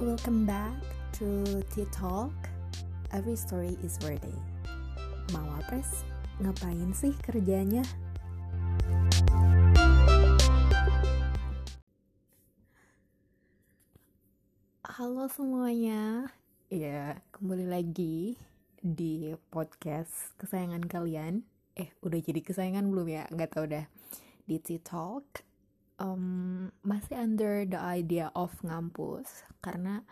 Welcome back to Tea Talk. Every story is worthy. Mau apres? Ngapain sih kerjanya? Halo semuanya. Ya, kembali lagi di podcast kesayangan kalian. Eh, udah jadi kesayangan belum ya? Nggak tau dah. Di Tea Talk um, masih under the idea of ngampus. Karena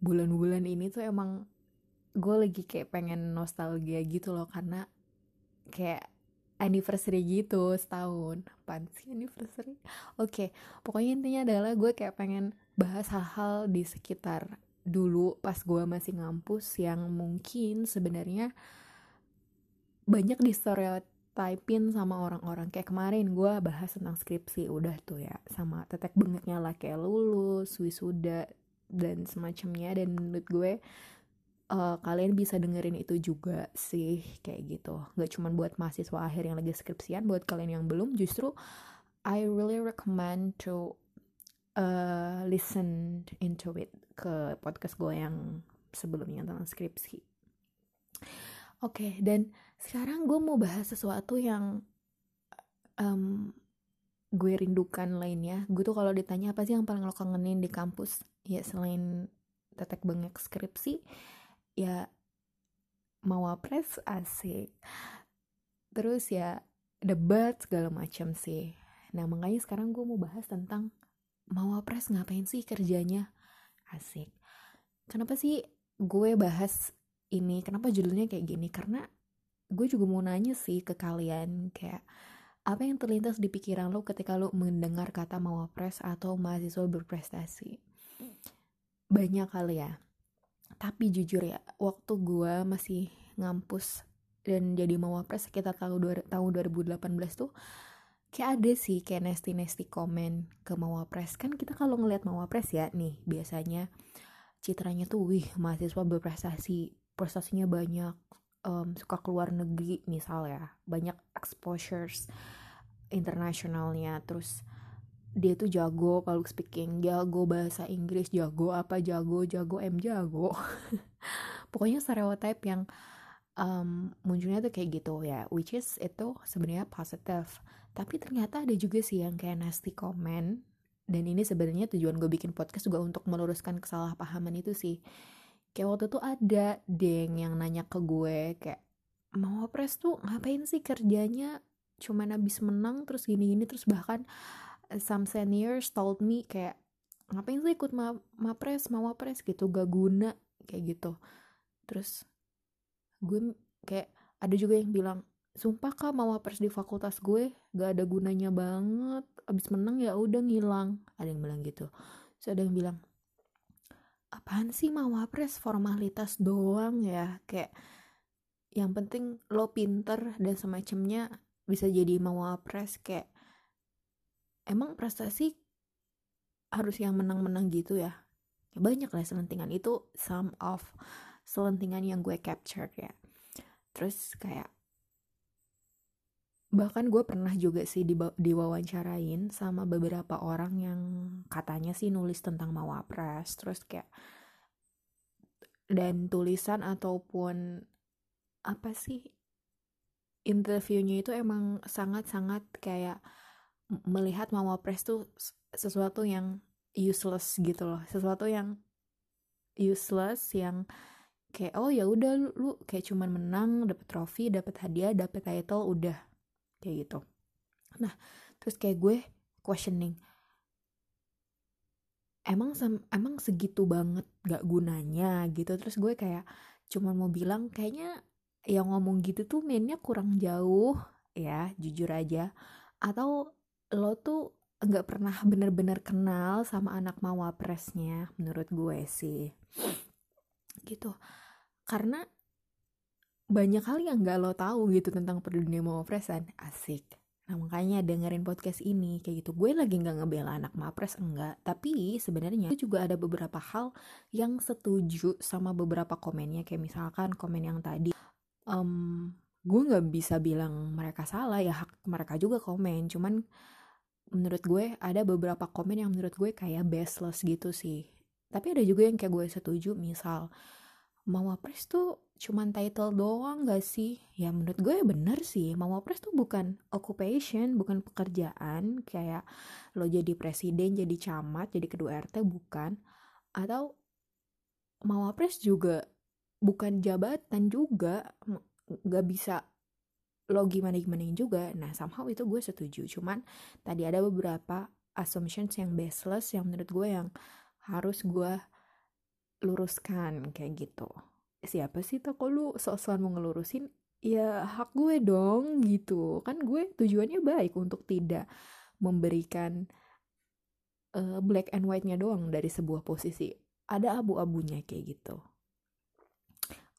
bulan-bulan ini tuh emang gue lagi kayak pengen nostalgia gitu loh. Karena kayak anniversary gitu setahun. Apaan sih anniversary? Oke okay, pokoknya intinya adalah gue kayak pengen bahas hal-hal di sekitar dulu pas gue masih ngampus yang mungkin sebenarnya banyak di stereotip typin sama orang-orang. Kayak kemarin gue bahas tentang skripsi udah tuh ya sama tetek bengeknya lah. Kayak lulus wisuda dan semacamnya. Dan menurut gue uh, kalian bisa dengerin itu juga sih kayak gitu. Nggak cuma buat mahasiswa akhir yang lagi skripsian buat kalian yang belum justru I really recommend to uh, listen into it ke podcast gue yang sebelumnya tentang skripsi oke okay, dan sekarang gue mau bahas sesuatu yang um, gue rindukan lainnya. Gue tuh kalau ditanya apa sih yang paling lo kangenin di kampus, ya selain tetek bengek skripsi, ya mau apres asik. Terus ya debat segala macam sih. Nah makanya sekarang gue mau bahas tentang mau apres ngapain sih kerjanya asik. Kenapa sih gue bahas ini? Kenapa judulnya kayak gini? Karena gue juga mau nanya sih ke kalian kayak apa yang terlintas di pikiran lo ketika lo mendengar kata mawapres atau mahasiswa berprestasi banyak kali ya tapi jujur ya waktu gue masih ngampus dan jadi mawapres sekitar tahun tahun 2018 tuh kayak ada sih kayak nasty nasty komen ke mawapres kan kita kalau ngelihat mawapres ya nih biasanya citranya tuh wih mahasiswa berprestasi prestasinya banyak um, suka keluar negeri misal ya banyak exposures internasionalnya. Terus dia tuh jago public speaking jago bahasa Inggris jago apa jago jago M jago. Pokoknya stereotype yang um, munculnya tuh kayak gitu ya which is itu sebenarnya positive. Tapi ternyata ada juga sih yang kayak nasty comment. Dan ini sebenarnya tujuan gue bikin podcast juga untuk meluruskan kesalahpahaman itu sih kayak waktu itu ada deng yang nanya ke gue kayak mau pres tuh ngapain sih kerjanya? Cuman habis menang terus gini-gini. Terus bahkan eh, some seniors told me kayak ngapain sih ikut ma mapres mau pres gitu gak guna kayak gitu. Terus gue kayak ada juga yang bilang sumpah kak mau pres di fakultas gue gak ada gunanya banget. Abis menang ya udah ngilang. Ada yang bilang gitu. So ada yang bilang apaan sih mau wapres? Formalitas doang ya. Kayak yang penting lo pinter dan semacamnya bisa jadi mau wapres. Kayak emang prestasi harus yang menang-menang gitu ya? ya banyak lah selentingan. Itu some of selentingan yang gue capture ya. Terus kayak bahkan gue pernah juga sih di diwawancarain sama beberapa orang yang katanya sih nulis tentang mawapres. Terus kayak dan tulisan ataupun apa sih interviewnya itu emang sangat-sangat kayak melihat mawapres tuh sesuatu yang useless gitu loh. Sesuatu yang useless yang kayak oh ya udah lu, lu kayak cuman menang dapet trofi dapet hadiah dapet title udah kayak gitu. Nah terus kayak gue questioning emang emang segitu banget gak gunanya? Gitu. Terus gue kayak cuman mau bilang kayaknya yang ngomong gitu tuh mainnya kurang jauh ya jujur aja. Atau lo tuh nggak pernah bener-bener kenal sama anak mawapresnya menurut gue sih. Gitu. Karena banyak hal yang gak lo tahu gitu tentang perdunia presan asik. Nah makanya dengerin podcast ini. Kayak gitu. Gue lagi nggak ngebela anak mapres enggak. Tapi sebenarnya juga ada beberapa hal yang setuju sama beberapa komennya. Kayak misalkan komen yang tadi um, gue nggak bisa bilang mereka salah. Ya hak mereka juga komen. Cuman menurut gue ada beberapa komen yang menurut gue kayak baseless gitu sih. Tapi ada juga yang kayak gue setuju misal Mawapres tuh cuman title doang gak sih? Ya menurut gue bener sih, Mawapres tuh bukan occupation, bukan pekerjaan kayak lo jadi presiden, jadi camat, jadi kedua RT, bukan. Atau Mawapres juga bukan jabatan juga, gak bisa lo gimana-gimana juga. Nah somehow itu gue setuju, cuman tadi ada beberapa assumptions yang baseless yang menurut gue yang harus gue luruskan kayak gitu. Siapa sih tak lu sok-sokan mau ngelurusin? Ya hak gue dong gitu. Kan gue tujuannya baik untuk tidak memberikan uh, black and white-nya doang dari sebuah posisi. Ada abu-abunya kayak gitu.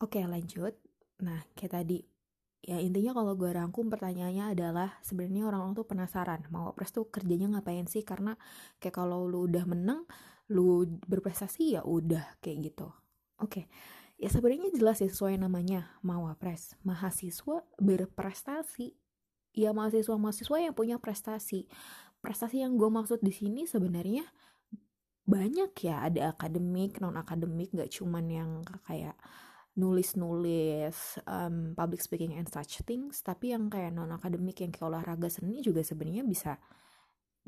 Oke lanjut. Nah kayak tadi. Ya intinya kalau gue rangkum pertanyaannya adalah sebenarnya orang-orang tuh penasaran mau pres tuh kerjanya ngapain sih? Karena kayak kalau lu udah menang lu berprestasi ya udah kayak gitu. Oke okay ya sebenarnya jelas ya sesuai namanya mawapres. Mahasiswa berprestasi. Ya mahasiswa-mahasiswa yang punya prestasi. Prestasi yang gue maksud di sini sebenarnya banyak ya. Ada akademik non akademik gak cuman yang kayak nulis-nulis um, public speaking and such things tapi yang kayak non akademik yang kayak olahraga seni juga sebenarnya bisa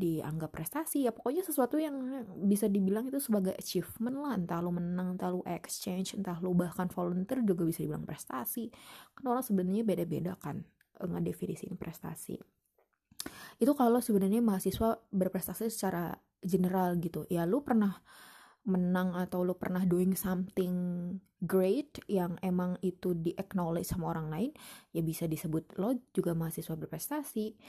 dianggap prestasi ya pokoknya sesuatu yang bisa dibilang itu sebagai achievement lah. Entah lu menang entah lu exchange entah lu bahkan volunteer juga bisa dibilang prestasi. Kan orang sebenarnya beda-beda kan eh, ngedefinisin prestasi. Itu kalau sebenarnya mahasiswa berprestasi secara general gitu. Ya lu pernah menang atau lu pernah doing something great yang emang itu di acknowledge sama orang lain ya bisa disebut lo juga mahasiswa berprestasi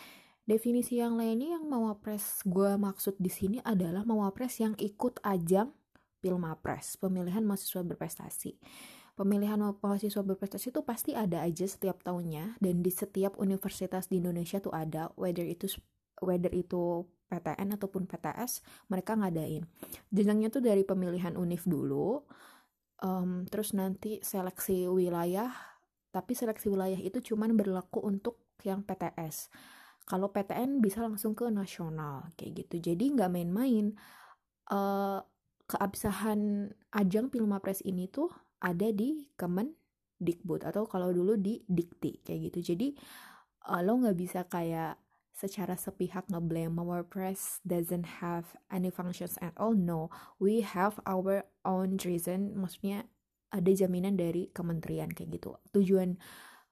Definisi yang lainnya yang mawapres gue maksud di sini adalah mawapres yang ikut ajang Pilmapres, pemilihan mahasiswa berprestasi. Pemilihan mahasiswa berprestasi itu pasti ada aja setiap tahunnya dan di setiap universitas di Indonesia tuh ada, whether itu whether itu PTN ataupun PTS, mereka ngadain. Jenjangnya tuh dari pemilihan univ dulu, um, terus nanti seleksi wilayah, tapi seleksi wilayah itu cuman berlaku untuk yang PTS kalau PTN bisa langsung ke nasional kayak gitu. Jadi nggak main-main. Uh, keabsahan ajang Pilmapres ini tuh ada di Kemendikbud atau kalau dulu di Dikti kayak gitu. Jadi uh, lo nggak bisa kayak secara sepihak ngeblame our press doesn't have any functions at all. No we have our own reason. Maksudnya ada jaminan dari kementerian kayak gitu. Tujuan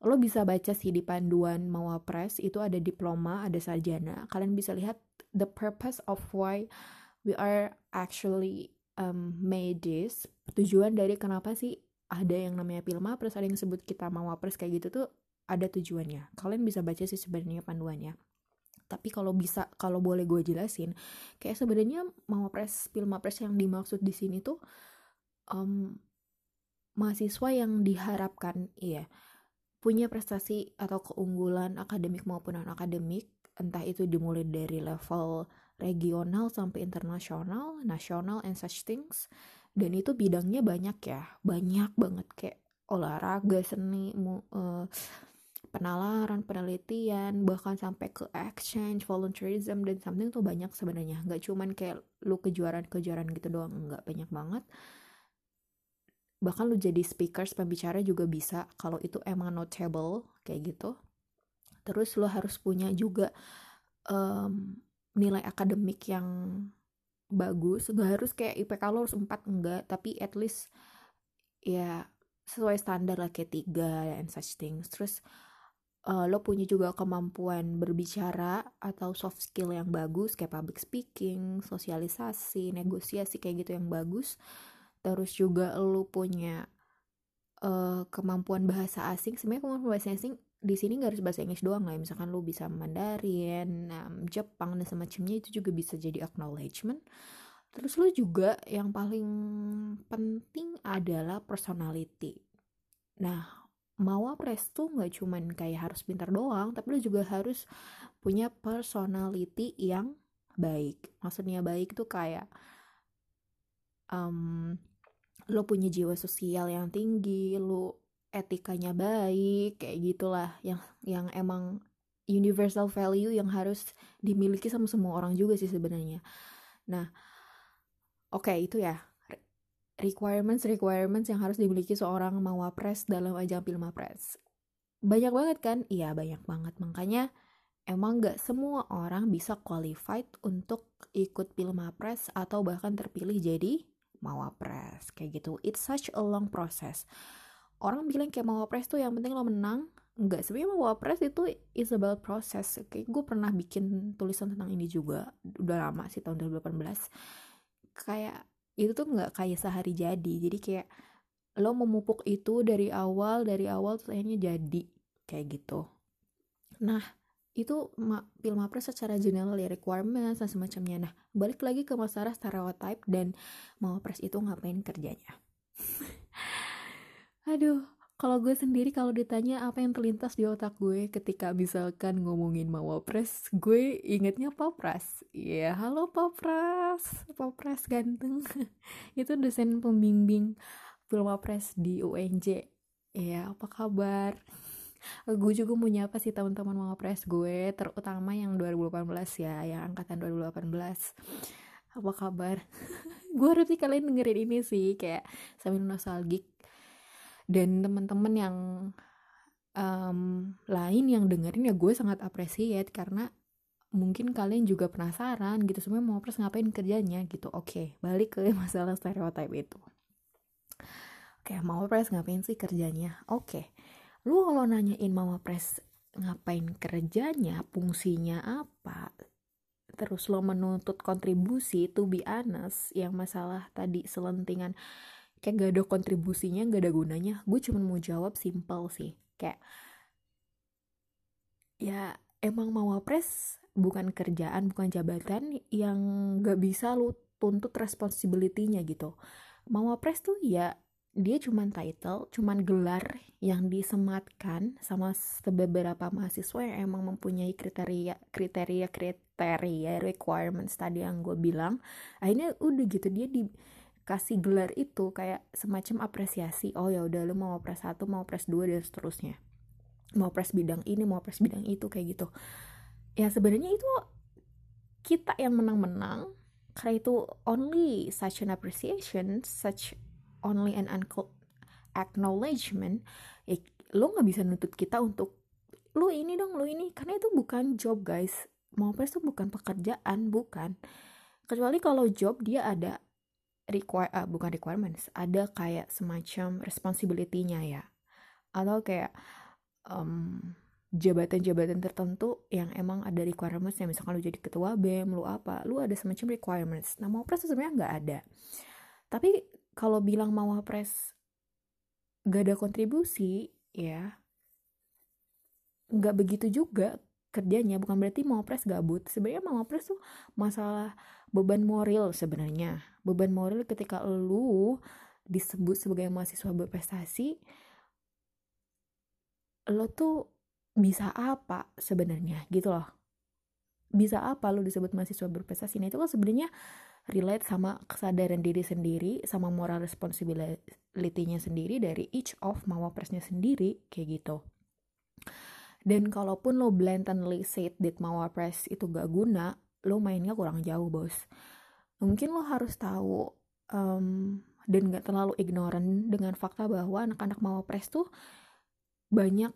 lo bisa baca sih di panduan Mawapres itu ada diploma, ada sarjana. Kalian bisa lihat the purpose of why we are actually um, made this. Tujuan dari kenapa sih ada yang namanya Pilmapres, ada yang sebut kita Mawapres kayak gitu tuh ada tujuannya. Kalian bisa baca sih sebenarnya panduannya. Tapi kalau bisa, kalau boleh gue jelasin, kayak sebenarnya Mawapres, Pilmapres yang dimaksud di sini tuh um, mahasiswa yang diharapkan, iya punya prestasi atau keunggulan akademik maupun non akademik entah itu dimulai dari level regional sampai internasional, nasional and such things dan itu bidangnya banyak ya. Banyak banget kayak olahraga seni mu, uh, penalaran penelitian bahkan sampai ke exchange volunteerism dan something tuh banyak sebenarnya. Nggak cuman kayak lu kejuaraan kejuaraan gitu doang nggak banyak banget bahkan lu jadi speakers pembicara juga bisa kalau itu emang notable kayak gitu. Terus lo harus punya juga um, nilai akademik yang bagus. Nggak harus kayak IPK lo harus 4 enggak. Tapi at least ya sesuai standar lah kayak tiga and such things. Terus uh, lo punya juga kemampuan berbicara atau soft skill yang bagus kayak public speaking sosialisasi negosiasi kayak gitu yang bagus terus juga lu punya uh, kemampuan bahasa asing sebenarnya kemampuan bahasa asing di sini nggak harus bahasa Inggris doang lah misalkan lu bisa Mandarin, um, Jepang dan semacamnya itu juga bisa jadi acknowledgement. Terus lu juga yang paling penting adalah personality. Nah Mawapres tuh nggak cuman kayak harus pintar doang tapi lu juga harus punya personality yang baik. Maksudnya baik tuh kayak um, lo punya jiwa sosial yang tinggi lo etikanya baik kayak gitulah yang yang emang universal value yang harus dimiliki sama semua orang juga sih sebenarnya. Nah oke okay, itu ya. Requirements requirements yang harus dimiliki seorang mawapres dalam ajang pilmapres banyak banget kan? Iya banyak banget. Makanya emang gak semua orang bisa qualified untuk ikut pilmapres atau bahkan terpilih jadi mawapres kayak gitu it's such a long process orang bilang kayak mawapres tuh yang penting lo menang Enggak, sebenarnya mawapres itu is about process. Kayak gue pernah bikin tulisan tentang ini juga. Udah lama sih tahun 2018. Kayak itu tuh nggak kayak sehari jadi. Jadi kayak lo memupuk itu dari awal, dari awal tuh akhirnya jadi. Kayak gitu. Nah, itu Pilmapres secara general ya requirements dan semacamnya. Nah, balik lagi ke masalah stereotype dan Mawapres itu ngapain kerjanya. Aduh, kalau gue sendiri kalau ditanya apa yang terlintas di otak gue ketika misalkan ngomongin Mawapres, gue ingetnya Papras. Iya, yeah, halo Papras. Papras ganteng. Itu dosen pembimbing Pilmapres di UNJ. Iya, yeah, apa kabar? Gue juga mau nyapa sih teman-teman Mawapres gue, terutama yang 2018 ya, yang angkatan 2018 apa kabar? gue harap sih kalian dengerin ini sih kayak sambil nostalgic dan teman-teman yang um, lain yang dengerin ya gue sangat appreciate karena mungkin kalian juga penasaran gitu sebenarnya mau pres ngapain kerjanya gitu oke okay, balik ke masalah stereotip itu oke okay, mau pres ngapain sih kerjanya oke okay. Lu kalau nanyain mau pres ngapain kerjanya fungsinya apa terus lo menuntut kontribusi to be honest yang masalah tadi selentingan kayak gak ada kontribusinya gak ada gunanya gue cuma mau jawab simpel sih. Kayak ya emang mau wapres bukan kerjaan bukan jabatan yang gak bisa lu tuntut responsibility-nya gitu. Mau wapres tuh ya dia cuman title, cuman gelar yang disematkan sama beberapa mahasiswa yang emang mempunyai kriteria kriteria kriteria requirements tadi yang gue bilang. Akhirnya udah gitu dia di kasih gelar itu kayak semacam apresiasi oh ya udah lu mau pres satu mau pres dua dan seterusnya. Mau pres bidang ini mau pres bidang itu kayak gitu. Ya sebenarnya itu kita yang menang-menang karena itu only such an appreciation such only an acknowledgement ya, lo nggak bisa nuntut kita untuk lu ini dong lu ini. Karena itu bukan job guys. Mau pres itu bukan pekerjaan bukan. Kecuali kalau job dia ada require uh, bukan requirements ada kayak semacam responsibility-nya ya. Atau kayak um, jabatan-jabatan tertentu yang emang ada requirements ya misalkan lu jadi ketua BEM lu apa lu ada semacam requirements. Nah mau pres sebenarnya nggak ada. Tapi kalau bilang mau pres gak ada kontribusi ya nggak begitu juga kerjanya. Bukan berarti mau pres gabut. Sebenarnya mau pres tuh masalah beban moral sebenarnya. Beban moral ketika lu disebut sebagai mahasiswa berprestasi lo tuh bisa apa sebenarnya gitu loh. Bisa apa lo disebut mahasiswa berprestasi? Nah itu lo sebenarnya relate sama kesadaran diri sendiri sama moral responsibility-nya sendiri dari each of mawapresnya sendiri kayak gitu dan kalaupun lo blatantly said that Mawapres itu gak guna, lo mainnya kurang jauh bos. Mungkin lo harus tahu um, dan gak terlalu ignorant dengan fakta bahwa anak-anak Mawapres tuh banyak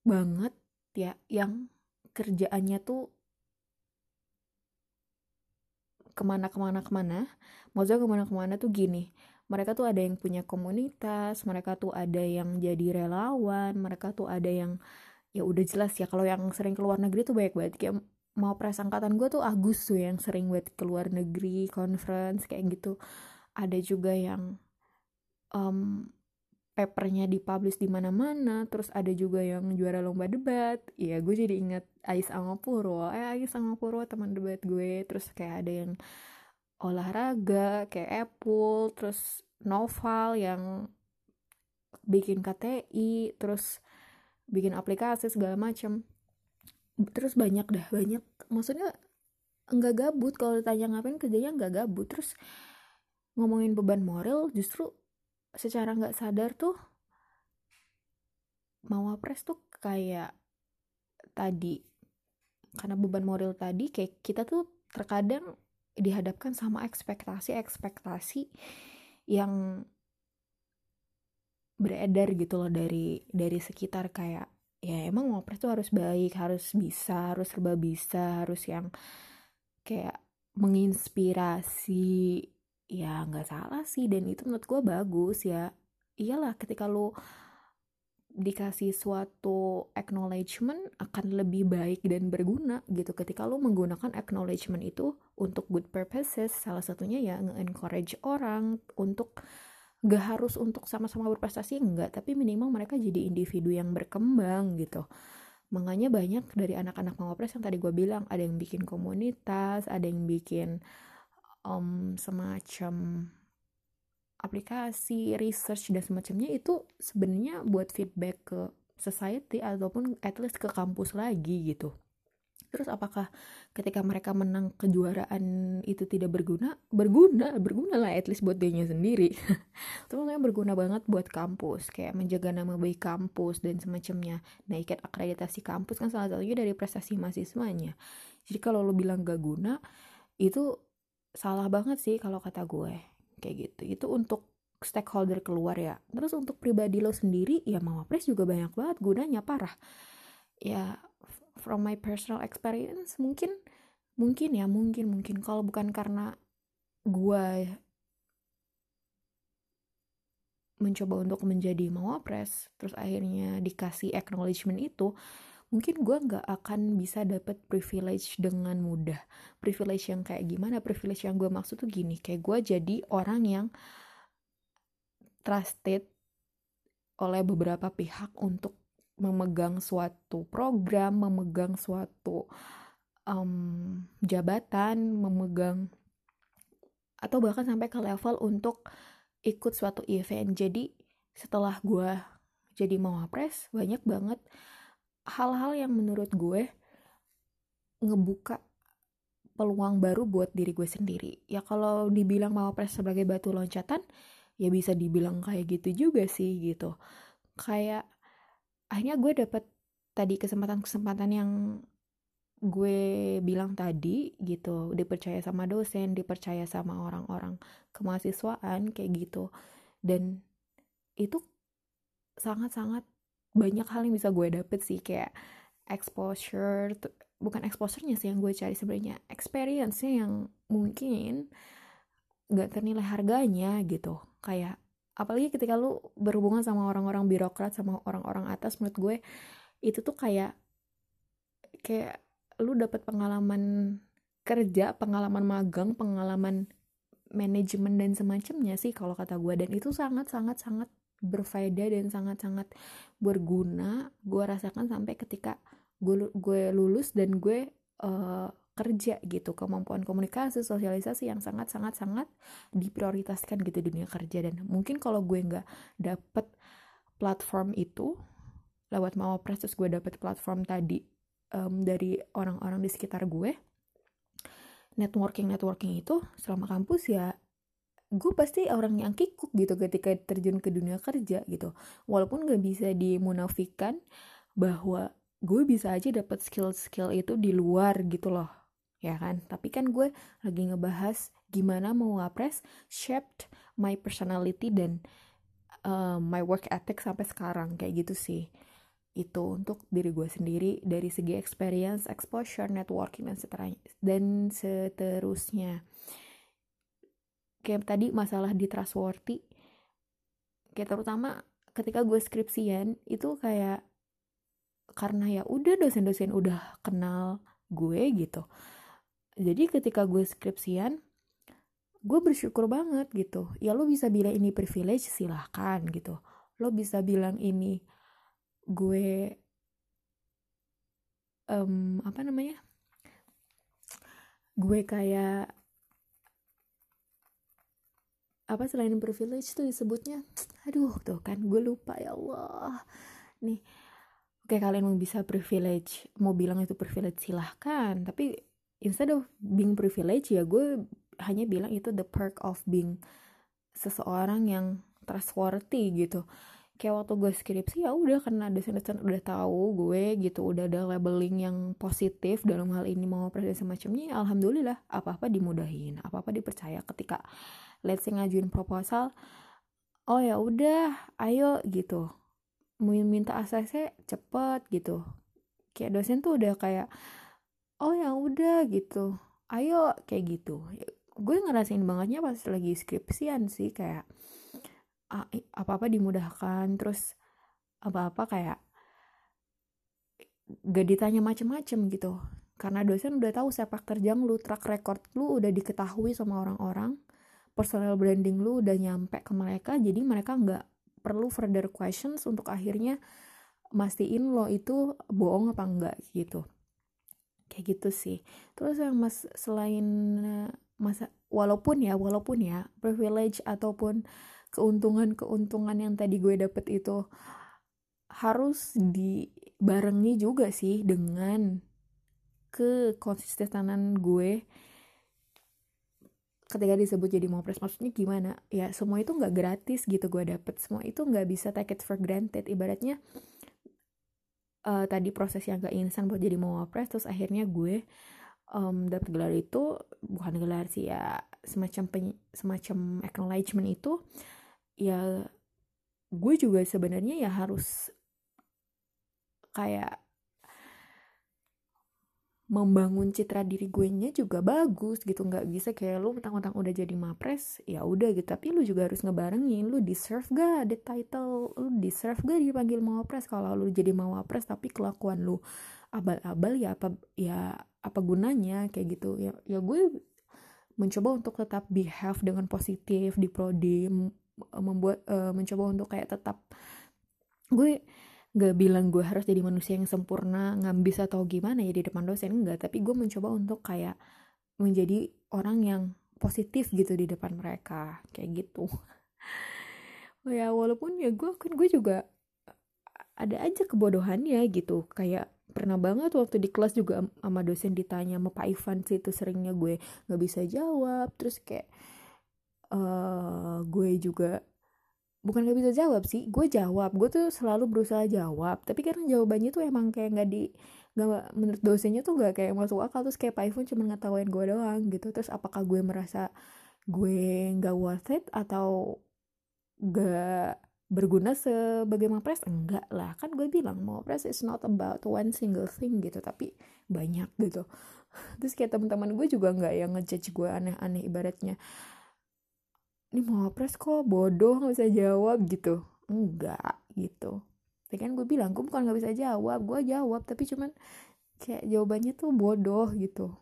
banget ya yang kerjaannya tuh ke mana-kemana ke mana maksudnya ke mana-kemana tuh gini. Mereka tuh ada yang punya komunitas mereka tuh ada yang jadi relawan mereka tuh ada yang ya udah jelas ya kalau yang sering keluar negeri tuh banyak banget. Kayak mau prasangkatan gue tuh Agus tuh yang sering buat keluar negeri conference kayak gitu. Ada juga yang um, papernya dipublish di mana-mana terus ada juga yang juara lomba debat. Ya gue jadi inget Ais Angapuro. Eh Ais Angapuro teman debat gue. Terus kayak ada yang olahraga kayak Apple terus Noval yang bikin KTI terus bikin aplikasi segala macam terus banyak dah banyak. Maksudnya nggak gabut. Kalau ditanya ngapain kerjanya nggak gabut. Terus ngomongin beban moral justru secara nggak sadar tuh mau apres tuh kayak tadi karena beban moral tadi kayak kita tuh terkadang dihadapkan sama ekspektasi-ekspektasi yang beredar gitu loh dari dari sekitar kayak ya emang ngopres tuh harus baik harus bisa harus serba bisa harus yang kayak menginspirasi ya nggak salah sih dan itu menurut gue bagus ya. Iyalah ketika lo dikasih suatu acknowledgement akan lebih baik dan berguna gitu. Ketika lo menggunakan acknowledgement itu untuk good purposes salah satunya ya nge-encourage orang untuk gak harus untuk sama-sama berprestasi enggak tapi minimal mereka jadi individu yang berkembang gitu. Makanya banyak dari anak-anak mengopres yang tadi gue bilang ada yang bikin komunitas ada yang bikin um, semacam aplikasi, research dan semacamnya itu sebenarnya buat feedback ke society ataupun at least ke kampus lagi gitu. Terus apakah ketika mereka menang kejuaraan itu tidak berguna? Berguna, berguna lah at least buat dirinya sendiri. Makanya berguna banget buat kampus, kayak menjaga nama baik kampus dan semacamnya. Naikin akreditasi kampus kan salah satunya dari prestasi mahasiswanya. Jadi kalau lo bilang gak guna, itu salah banget sih kalau kata gue kayak gitu. Itu untuk stakeholder keluar ya. Terus untuk pribadi lo sendiri ya mawapres juga banyak banget gunanya parah. Ya from my personal experience mungkin mungkin ya mungkin mungkin. Kalau bukan karena gue mencoba untuk menjadi mawapres terus akhirnya dikasih acknowledgement itu mungkin gue nggak akan bisa dapet privilege dengan mudah. Privilege yang kayak gimana? Privilege yang gue maksud tuh gini kayak gue jadi orang yang trusted oleh beberapa pihak untuk memegang suatu program memegang suatu um, jabatan memegang atau bahkan sampai ke level untuk ikut suatu event. Jadi setelah gue jadi mawapres banyak banget hal-hal yang menurut gue ngebuka peluang baru buat diri gue sendiri. Ya kalau dibilang mau pres sebagai batu loncatan, ya bisa dibilang kayak gitu juga sih gitu. Kayak akhirnya gue dapet tadi kesempatan-kesempatan yang gue bilang tadi gitu, dipercaya sama dosen, dipercaya sama orang-orang kemahasiswaan kayak gitu. Dan itu sangat-sangat banyak hal yang bisa gue dapet sih kayak exposure bukan exposure-nya sih yang gue cari sebenarnya experience-nya yang mungkin gak ternilai harganya gitu. Kayak apalagi ketika lu berhubungan sama orang-orang birokrat sama orang-orang atas menurut gue itu tuh kayak kayak lu dapat pengalaman kerja pengalaman magang pengalaman manajemen dan semacamnya sih kalau kata gue. Dan itu sangat sangat sangat berfaedah dan sangat-sangat berguna gue rasakan sampai ketika gue lulus dan gue uh, kerja gitu. Kemampuan komunikasi sosialisasi yang sangat sangat sangat diprioritaskan gitu dunia kerja. Dan mungkin kalau gue nggak dapet platform itu lewat mau proses gue dapet platform tadi um, dari orang-orang di sekitar gue networking networking itu selama kampus ya gue pasti orang yang kikuk gitu ketika terjun ke dunia kerja gitu. Walaupun gak bisa dimunafikan bahwa gue bisa aja dapat skill-skill itu di luar gitu loh ya kan? Tapi kan gue lagi ngebahas gimana mau ngapres shaped my personality dan uh, my work ethic sampai sekarang kayak gitu sih. Itu untuk diri gue sendiri dari segi experience exposure networking dan seterusnya dan seterusnya kayak tadi masalah di trustworthy. Kayak terutama ketika gue skripsian itu kayak karena ya udah dosen-dosen udah kenal gue gitu. Jadi ketika gue skripsian gue bersyukur banget gitu. Ya lo bisa bilang ini privilege silahkan gitu. Lo bisa bilang ini gue um, apa namanya? Gue kayak apa selain privilege tuh disebutnya aduh tuh kan gue lupa ya Allah. Nih oke kalian mau bisa privilege mau bilang itu privilege silahkan. Tapi instead of being privilege ya gue hanya bilang itu the perk of being seseorang yang trustworthy gitu. Kayak waktu gue skripsi ya udah karena dosen-dosen udah tahu gue gitu udah ada labeling yang positif dalam hal ini mau dan semacamnya alhamdulillah apa-apa dimudahin apa-apa dipercaya ketika let's say ngajuin proposal oh ya udah ayo gitu. Minta ACC cepet gitu. Kayak dosen tuh udah kayak oh ya udah gitu. Ayo kayak gitu. Gue ngerasain bangetnya pas lagi skripsian sih kayak apa-apa dimudahkan terus apa-apa kayak gak ditanya macem-macem gitu. Karena dosen udah tahu sepak terjang lu track record lu udah diketahui sama orang-orang personal branding lu udah nyampe ke mereka jadi mereka nggak perlu further questions untuk akhirnya mastiin lo itu bohong apa enggak gitu. Kayak gitu sih. Terus yang mas selain masa walaupun ya walaupun ya privilege ataupun keuntungan-keuntungan yang tadi gue dapet itu harus dibarengi juga sih dengan kekonsistenan gue ketika disebut jadi mopres maksudnya gimana? Ya semua itu nggak gratis gitu gue dapet. Semua itu nggak bisa take it for granted. Ibaratnya uh, tadi proses yang gak instan buat jadi mopres terus akhirnya gue um, dapet gelar itu bukan gelar sih ya semacam pen, semacam acknowledgement itu ya gue juga sebenarnya ya harus kayak membangun citra diri gue nya juga bagus gitu. Nggak bisa kayak lu mentang-mentang udah jadi mapres ya udah gitu. Tapi lu juga harus ngebarengin lu deserve gak the title? Lu deserve gak dipanggil mapres kalau lu jadi mapres tapi kelakuan lu abal-abal ya apa ya apa gunanya? Kayak gitu. Ya ya gue mencoba untuk tetap behave dengan positif di prodi membuat uh, mencoba untuk kayak tetap gue gak bilang gue harus jadi manusia yang sempurna ngambis atau gimana ya di depan dosen enggak tapi gue mencoba untuk kayak menjadi orang yang positif gitu di depan mereka kayak gitu. Oh ya walaupun ya gue kan gue juga ada aja kebodohannya gitu. Kayak pernah banget waktu di kelas juga sama dosen ditanya sama Pak Ivan sih? Itu seringnya gue nggak bisa jawab. Terus kayak uh, gue juga bukan gak bisa jawab sih gue jawab. Gue tuh selalu berusaha jawab tapi karena jawabannya tuh emang kayak nggak di nggak menurut dosennya tuh nggak kayak masuk akal. Terus kayak Ivan cuma ngetawain gue doang gitu. Terus apakah gue merasa gue nggak worth it atau gak berguna sebagai mapres? Enggak lah. Kan gue bilang mapres is not about one single thing gitu tapi banyak gitu. Terus kayak teman-teman gue juga nggak yang ngejudge gue aneh-aneh ibaratnya ini mau apres kok bodoh nggak bisa jawab gitu. Enggak gitu. Tapi kan gue bilang gue bukan nggak bisa jawab gue jawab tapi cuman kayak jawabannya tuh bodoh gitu.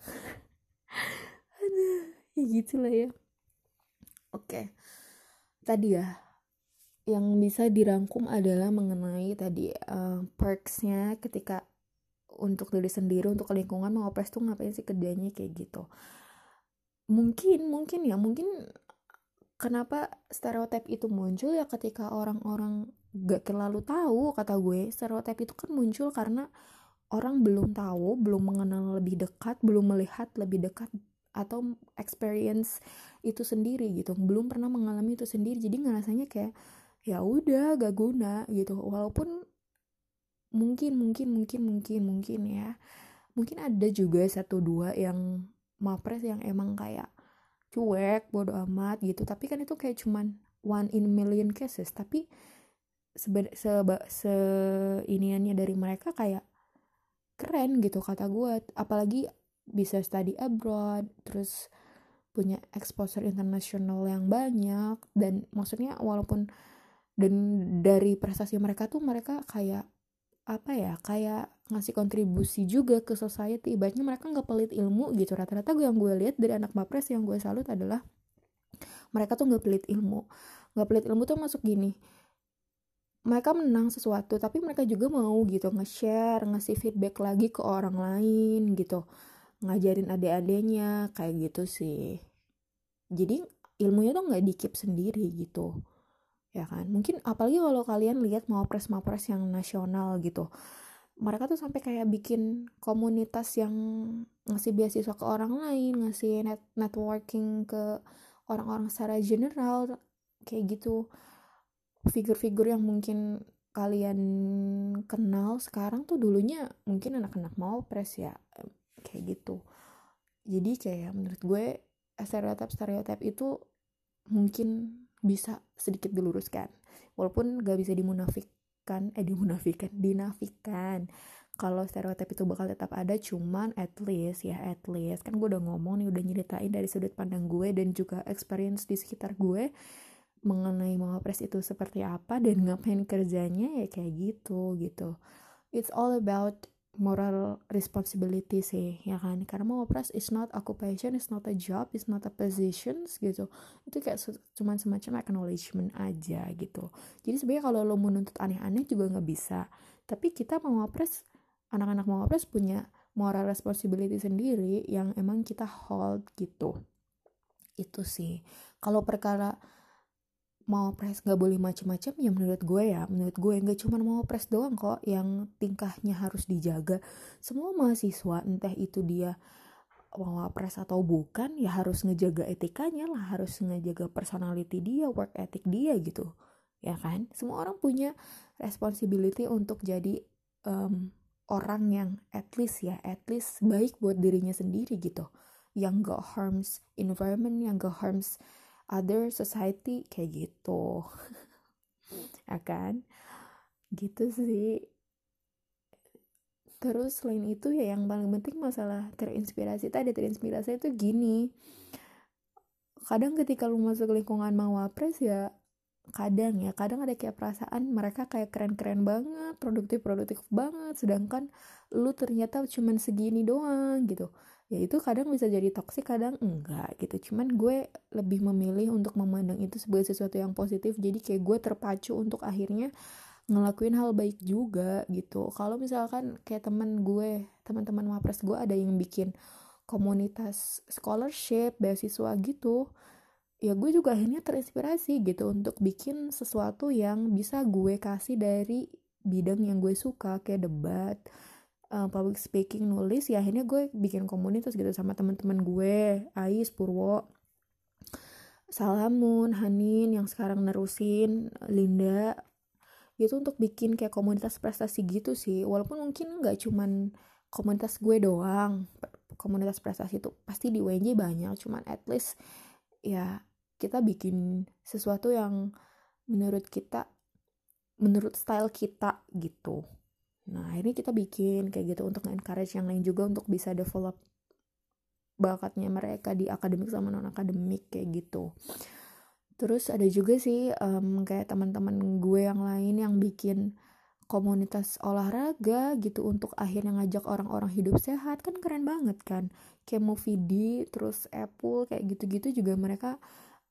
Aduh ya gitulah ya. Oke tadi ya yang bisa dirangkum adalah mengenai tadi uh, perksnya ketika untuk diri sendiri untuk lingkungan mau opres tuh ngapain sih kerjanya kayak gitu. Mungkin mungkin ya mungkin kenapa stereotip itu muncul ya ketika orang-orang gak terlalu tahu kata gue stereotip itu kan muncul karena orang belum tahu belum mengenal lebih dekat belum melihat lebih dekat atau experience itu sendiri gitu belum pernah mengalami itu sendiri. Jadi ngerasanya kayak ya udah gak guna gitu. Walaupun mungkin mungkin mungkin mungkin mungkin ya. Mungkin ada juga satu dua yang mapres yang emang kayak cuek bodo amat gitu. Tapi kan itu kayak cuman one in million cases. Tapi seba, seba, se iniannya dari mereka kayak keren gitu kata gue apalagi bisa study abroad terus punya exposure internasional yang banyak. Dan maksudnya walaupun dan dari prestasi mereka tuh mereka kayak apa ya kayak ngasih kontribusi juga ke society. Ibaratnya mereka nggak pelit ilmu gitu. Rata-rata gue yang gue lihat dari anak mapres yang gue salut adalah mereka tuh nggak pelit ilmu. Nggak pelit ilmu tuh masuk gini mereka menang sesuatu tapi mereka juga mau gitu nge-share ngasih feedback lagi ke orang lain gitu. Ngajarin adik-adiknya kayak gitu sih. Jadi ilmunya tuh nggak dikip sendiri gitu ya kan? Mungkin apalagi kalau kalian lihat mau pres pres yang nasional gitu. Mereka tuh sampai kayak bikin komunitas yang ngasih beasiswa ke orang lain ngasih net networking ke orang-orang secara general kayak gitu. Figur-figur yang mungkin kalian kenal sekarang tuh dulunya mungkin anak-anak mau pres ya kayak gitu. Jadi kayak menurut gue stereotip stereotip itu mungkin bisa sedikit diluruskan. Walaupun gak bisa dimunafikkan eh dimunafikan dinafikan. Kalau stereotip itu bakal tetap ada cuman at least ya at least. Kan gue udah ngomong nih udah nyeritain dari sudut pandang gue dan juga experience di sekitar gue mengenai mawapres itu seperti apa dan ngapain kerjanya ya kayak gitu gitu. It's all about moral responsibility sih ya kan? Karena mau operas is not occupation is not a job is not a position gitu. Itu kayak cuman semacam acknowledgement aja gitu. Jadi sebenarnya kalau lo menuntut aneh-aneh juga nggak bisa. Tapi kita mau operas anak-anak mau operas punya moral responsibility sendiri yang emang kita hold gitu. Itu sih. Kalau perkara mau pres nggak boleh macem-macem ya menurut gue ya menurut gue nggak cuma mau pres doang kok yang tingkahnya harus dijaga. Semua mahasiswa entah itu dia mau pres atau bukan ya harus ngejaga etikanya lah harus ngejaga personality dia work ethic dia gitu ya kan? Semua orang punya responsibility untuk jadi um, orang yang at least ya at least baik buat dirinya sendiri gitu. Yang gak harms environment yang gak harms other society kayak gitu. Akan ya gitu sih. Terus selain itu ya yang paling penting masalah terinspirasi tadi terinspirasi itu gini. Kadang ketika lu masuk lingkungan mawapres ya kadang ya kadang ada kayak perasaan mereka kayak keren-keren banget produktif-produktif banget sedangkan lu ternyata cuman segini doang gitu ya itu kadang bisa jadi toksik kadang enggak gitu. Cuman gue lebih memilih untuk memandang itu sebagai sesuatu yang positif. Jadi kayak gue terpacu untuk akhirnya ngelakuin hal baik juga gitu. Kalau misalkan kayak teman gue teman-teman mapres gue ada yang bikin komunitas scholarship beasiswa gitu ya gue juga akhirnya terinspirasi gitu untuk bikin sesuatu yang bisa gue kasih dari bidang yang gue suka kayak debat uh, public speaking nulis ya akhirnya gue bikin komunitas gitu sama teman-teman gue Ais Purwo Salamun Hanin yang sekarang nerusin Linda. Gitu untuk bikin kayak komunitas prestasi gitu sih. Walaupun mungkin nggak cuman komunitas gue doang komunitas prestasi itu pasti di UNJ banyak cuman at least ya kita bikin sesuatu yang menurut kita menurut style kita gitu Nah, ini kita bikin kayak gitu untuk encourage yang lain juga untuk bisa develop bakatnya mereka di akademik sama non akademik kayak gitu. Terus ada juga sih um, kayak teman-teman gue yang lain yang bikin komunitas olahraga gitu untuk akhirnya ngajak orang-orang hidup sehat kan keren banget kan kayak terus Apple kayak gitu-gitu juga mereka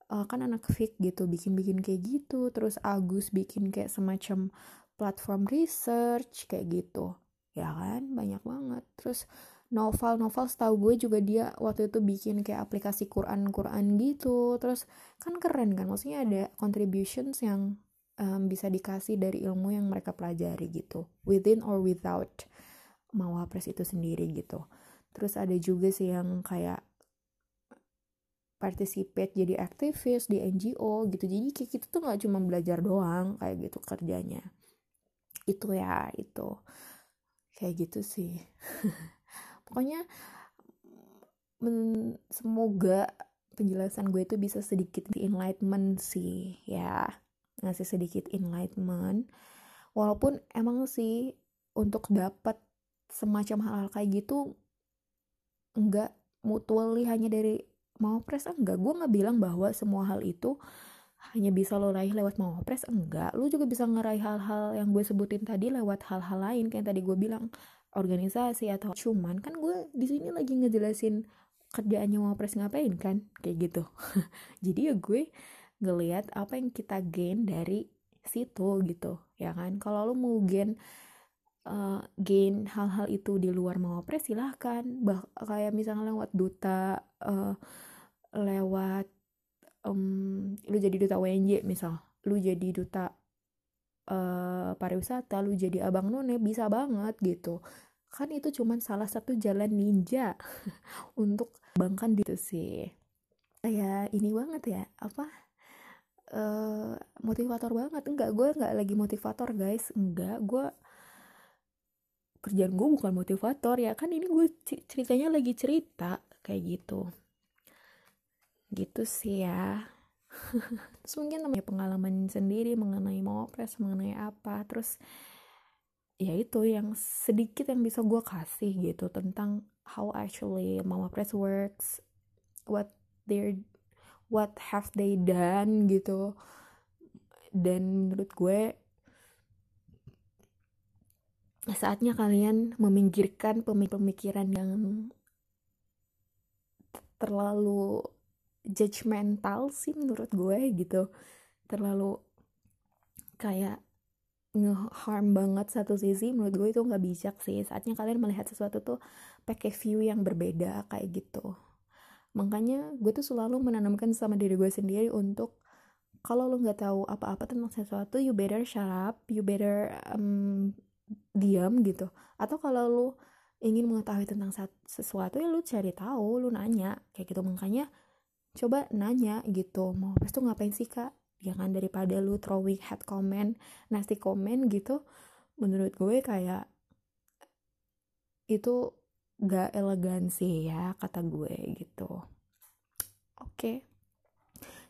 uh, kan anak fit gitu bikin-bikin kayak gitu terus Agus bikin kayak semacam platform research kayak gitu. Ya kan? Banyak banget. Terus novel-novel setahu gue juga dia waktu itu bikin kayak aplikasi Quran-Quran gitu. Terus kan keren kan? Maksudnya ada contributions yang um, bisa dikasih dari ilmu yang mereka pelajari gitu. Within or without mawapres itu sendiri gitu. Terus ada juga sih yang kayak participate jadi aktivis di NGO gitu. Jadi kayak kita tuh nggak cuma belajar doang kayak gitu kerjanya itu ya itu. Kayak gitu sih. Pokoknya semoga penjelasan gue itu bisa sedikit enlightenment sih ya. Ngasih sedikit enlightenment. Walaupun emang sih untuk dapat semacam hal-hal kayak gitu enggak mutually hanya dari mau press enggak. Gue nggak bilang bahwa semua hal itu hanya bisa lo raih lewat mau press enggak. Lo juga bisa ngeraih hal-hal yang gue sebutin tadi lewat hal-hal lain. Kayak tadi gue bilang organisasi atau cuman. Kan gue di sini lagi ngejelasin kerjaannya mau press ngapain kan? Kayak gitu. Jadi ya gue ngelihat apa yang kita gain dari situ gitu ya kan? Kalau lo mau gain uh, gain hal-hal itu di luar mau press silahkan. Bah kayak misalnya lewat duta uh, lewat um, lu jadi duta WNJ misal. Lu jadi duta uh, pariwisata lu jadi abang none bisa banget gitu. Kan itu cuman salah satu jalan ninja untuk bangkan gitu sih. Kayak ini banget ya apa uh, motivator banget. Enggak gue nggak lagi motivator guys. Enggak gue kerjaan gue bukan motivator ya. Kan ini gue ceritanya lagi cerita kayak gitu gitu sih ya. Terus mungkin pengalaman sendiri mengenai mau press mengenai apa. Terus ya itu yang sedikit yang bisa gue kasih gitu tentang how actually mama press works what they what have they done gitu. Dan menurut gue saatnya kalian meminggirkan pemikiran yang terlalu judgmental sih menurut gue gitu. Terlalu kayak nge-harm banget satu sisi menurut gue itu nggak bijak sih. Saatnya kalian melihat sesuatu tuh pakai view yang berbeda kayak gitu. Makanya gue tuh selalu menanamkan sama diri gue sendiri untuk kalau lo nggak tahu apa-apa tentang sesuatu you better shut up you better um, diam gitu. Atau kalau lo ingin mengetahui tentang sesuatu ya lo cari tahu lo nanya kayak gitu. Makanya coba nanya gitu mau pas tuh ngapain sih kak? Jangan daripada lu throwing head comment nasty comment gitu menurut gue kayak itu gak elegan sih ya kata gue gitu. Oke. Okay.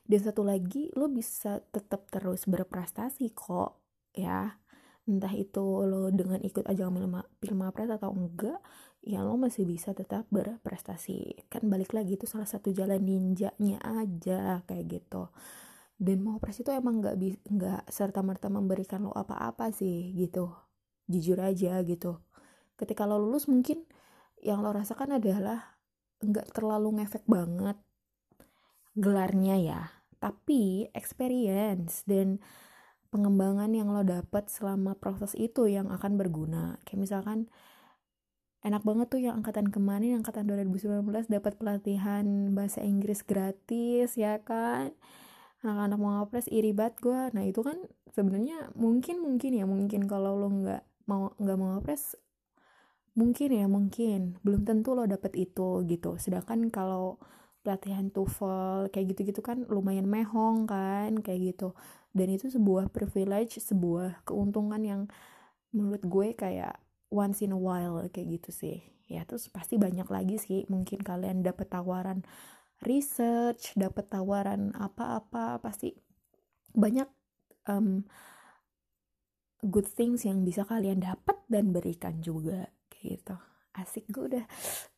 dan satu lagi lo bisa tetap terus berprestasi kok ya. Entah itu lo dengan ikut ajang Pilmapres atau enggak ya lo masih bisa tetap berprestasi. Kan balik lagi itu salah satu jalan ninjanya aja kayak gitu. Dan mau pres itu emang nggak nggak serta merta memberikan lo apa-apa sih gitu. Jujur aja gitu. Ketika lo lulus mungkin yang lo rasakan adalah nggak terlalu ngefek banget gelarnya ya tapi experience dan pengembangan yang lo dapat selama proses itu yang akan berguna. Kayak misalkan enak banget tuh yang angkatan kemarin angkatan 2019 dapat pelatihan bahasa Inggris gratis ya kan? Anak-anak mau ngapres iri banget gue nah itu kan sebenarnya mungkin mungkin ya mungkin kalau lo nggak mau nggak mau ngapres mungkin ya mungkin. Belum tentu lo dapet itu gitu. Sedangkan kalau pelatihan TOEFL kayak gitu-gitu kan lumayan mehong kan kayak gitu. Dan itu sebuah privilege sebuah keuntungan yang menurut gue kayak once in a while kayak gitu sih. Ya terus pasti banyak lagi sih. Mungkin kalian dapet tawaran research dapat tawaran apa-apa pasti banyak um, good things yang bisa kalian dapat dan berikan juga kayak gitu. Asik gue udah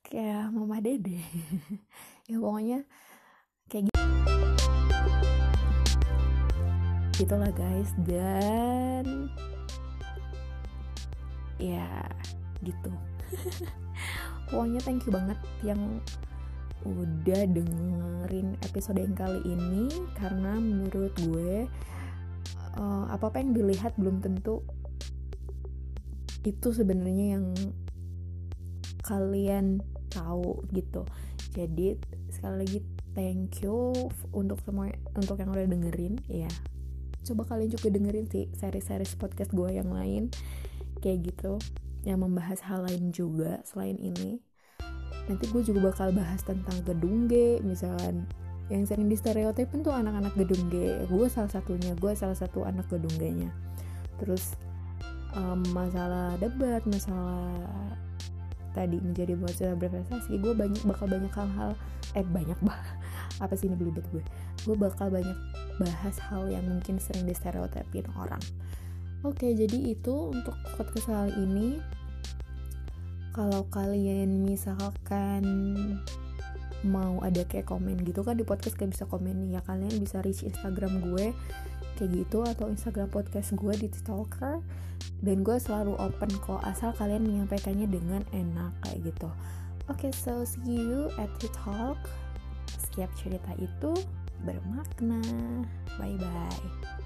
kayak mama dede. Ya pokoknya kayak gitu gitulah guys. Dan ya gitu. Pokoknya thank you banget yang udah dengerin episode yang kali ini karena menurut gue uh, apa apa yang dilihat belum tentu itu sebenarnya yang kalian tahu gitu. Jadi sekali lagi thank you untuk semua untuk yang udah dengerin ya. Coba kalian juga dengerin sih seri-seri podcast gue yang lain kayak gitu yang membahas hal lain juga selain ini. Nanti gue juga bakal bahas tentang gedung G misalkan yang sering di stereotipin tuh anak-anak gedung G. Gue salah satunya gue salah satu anak gedung G nya terus um, masalah debat masalah tadi menjadi bocah berprestasi gue banyak bakal banyak hal-hal eh banyak bah apa sih ini belibet gue? Gue bakal banyak bahas hal yang mungkin sering di stereotipin orang oke jadi itu untuk podcast kali ini. Kalau kalian misalkan mau ada kayak komen gitu kan di podcast kayak bisa komen nih ya. Kalian bisa reach Instagram gue kayak gitu atau Instagram podcast gue di Stalker. Dan gue selalu open kok asal kalian menyampaikannya dengan enak kayak gitu. Oke okay, so see you at the talk. Setiap cerita itu bermakna. Bye bye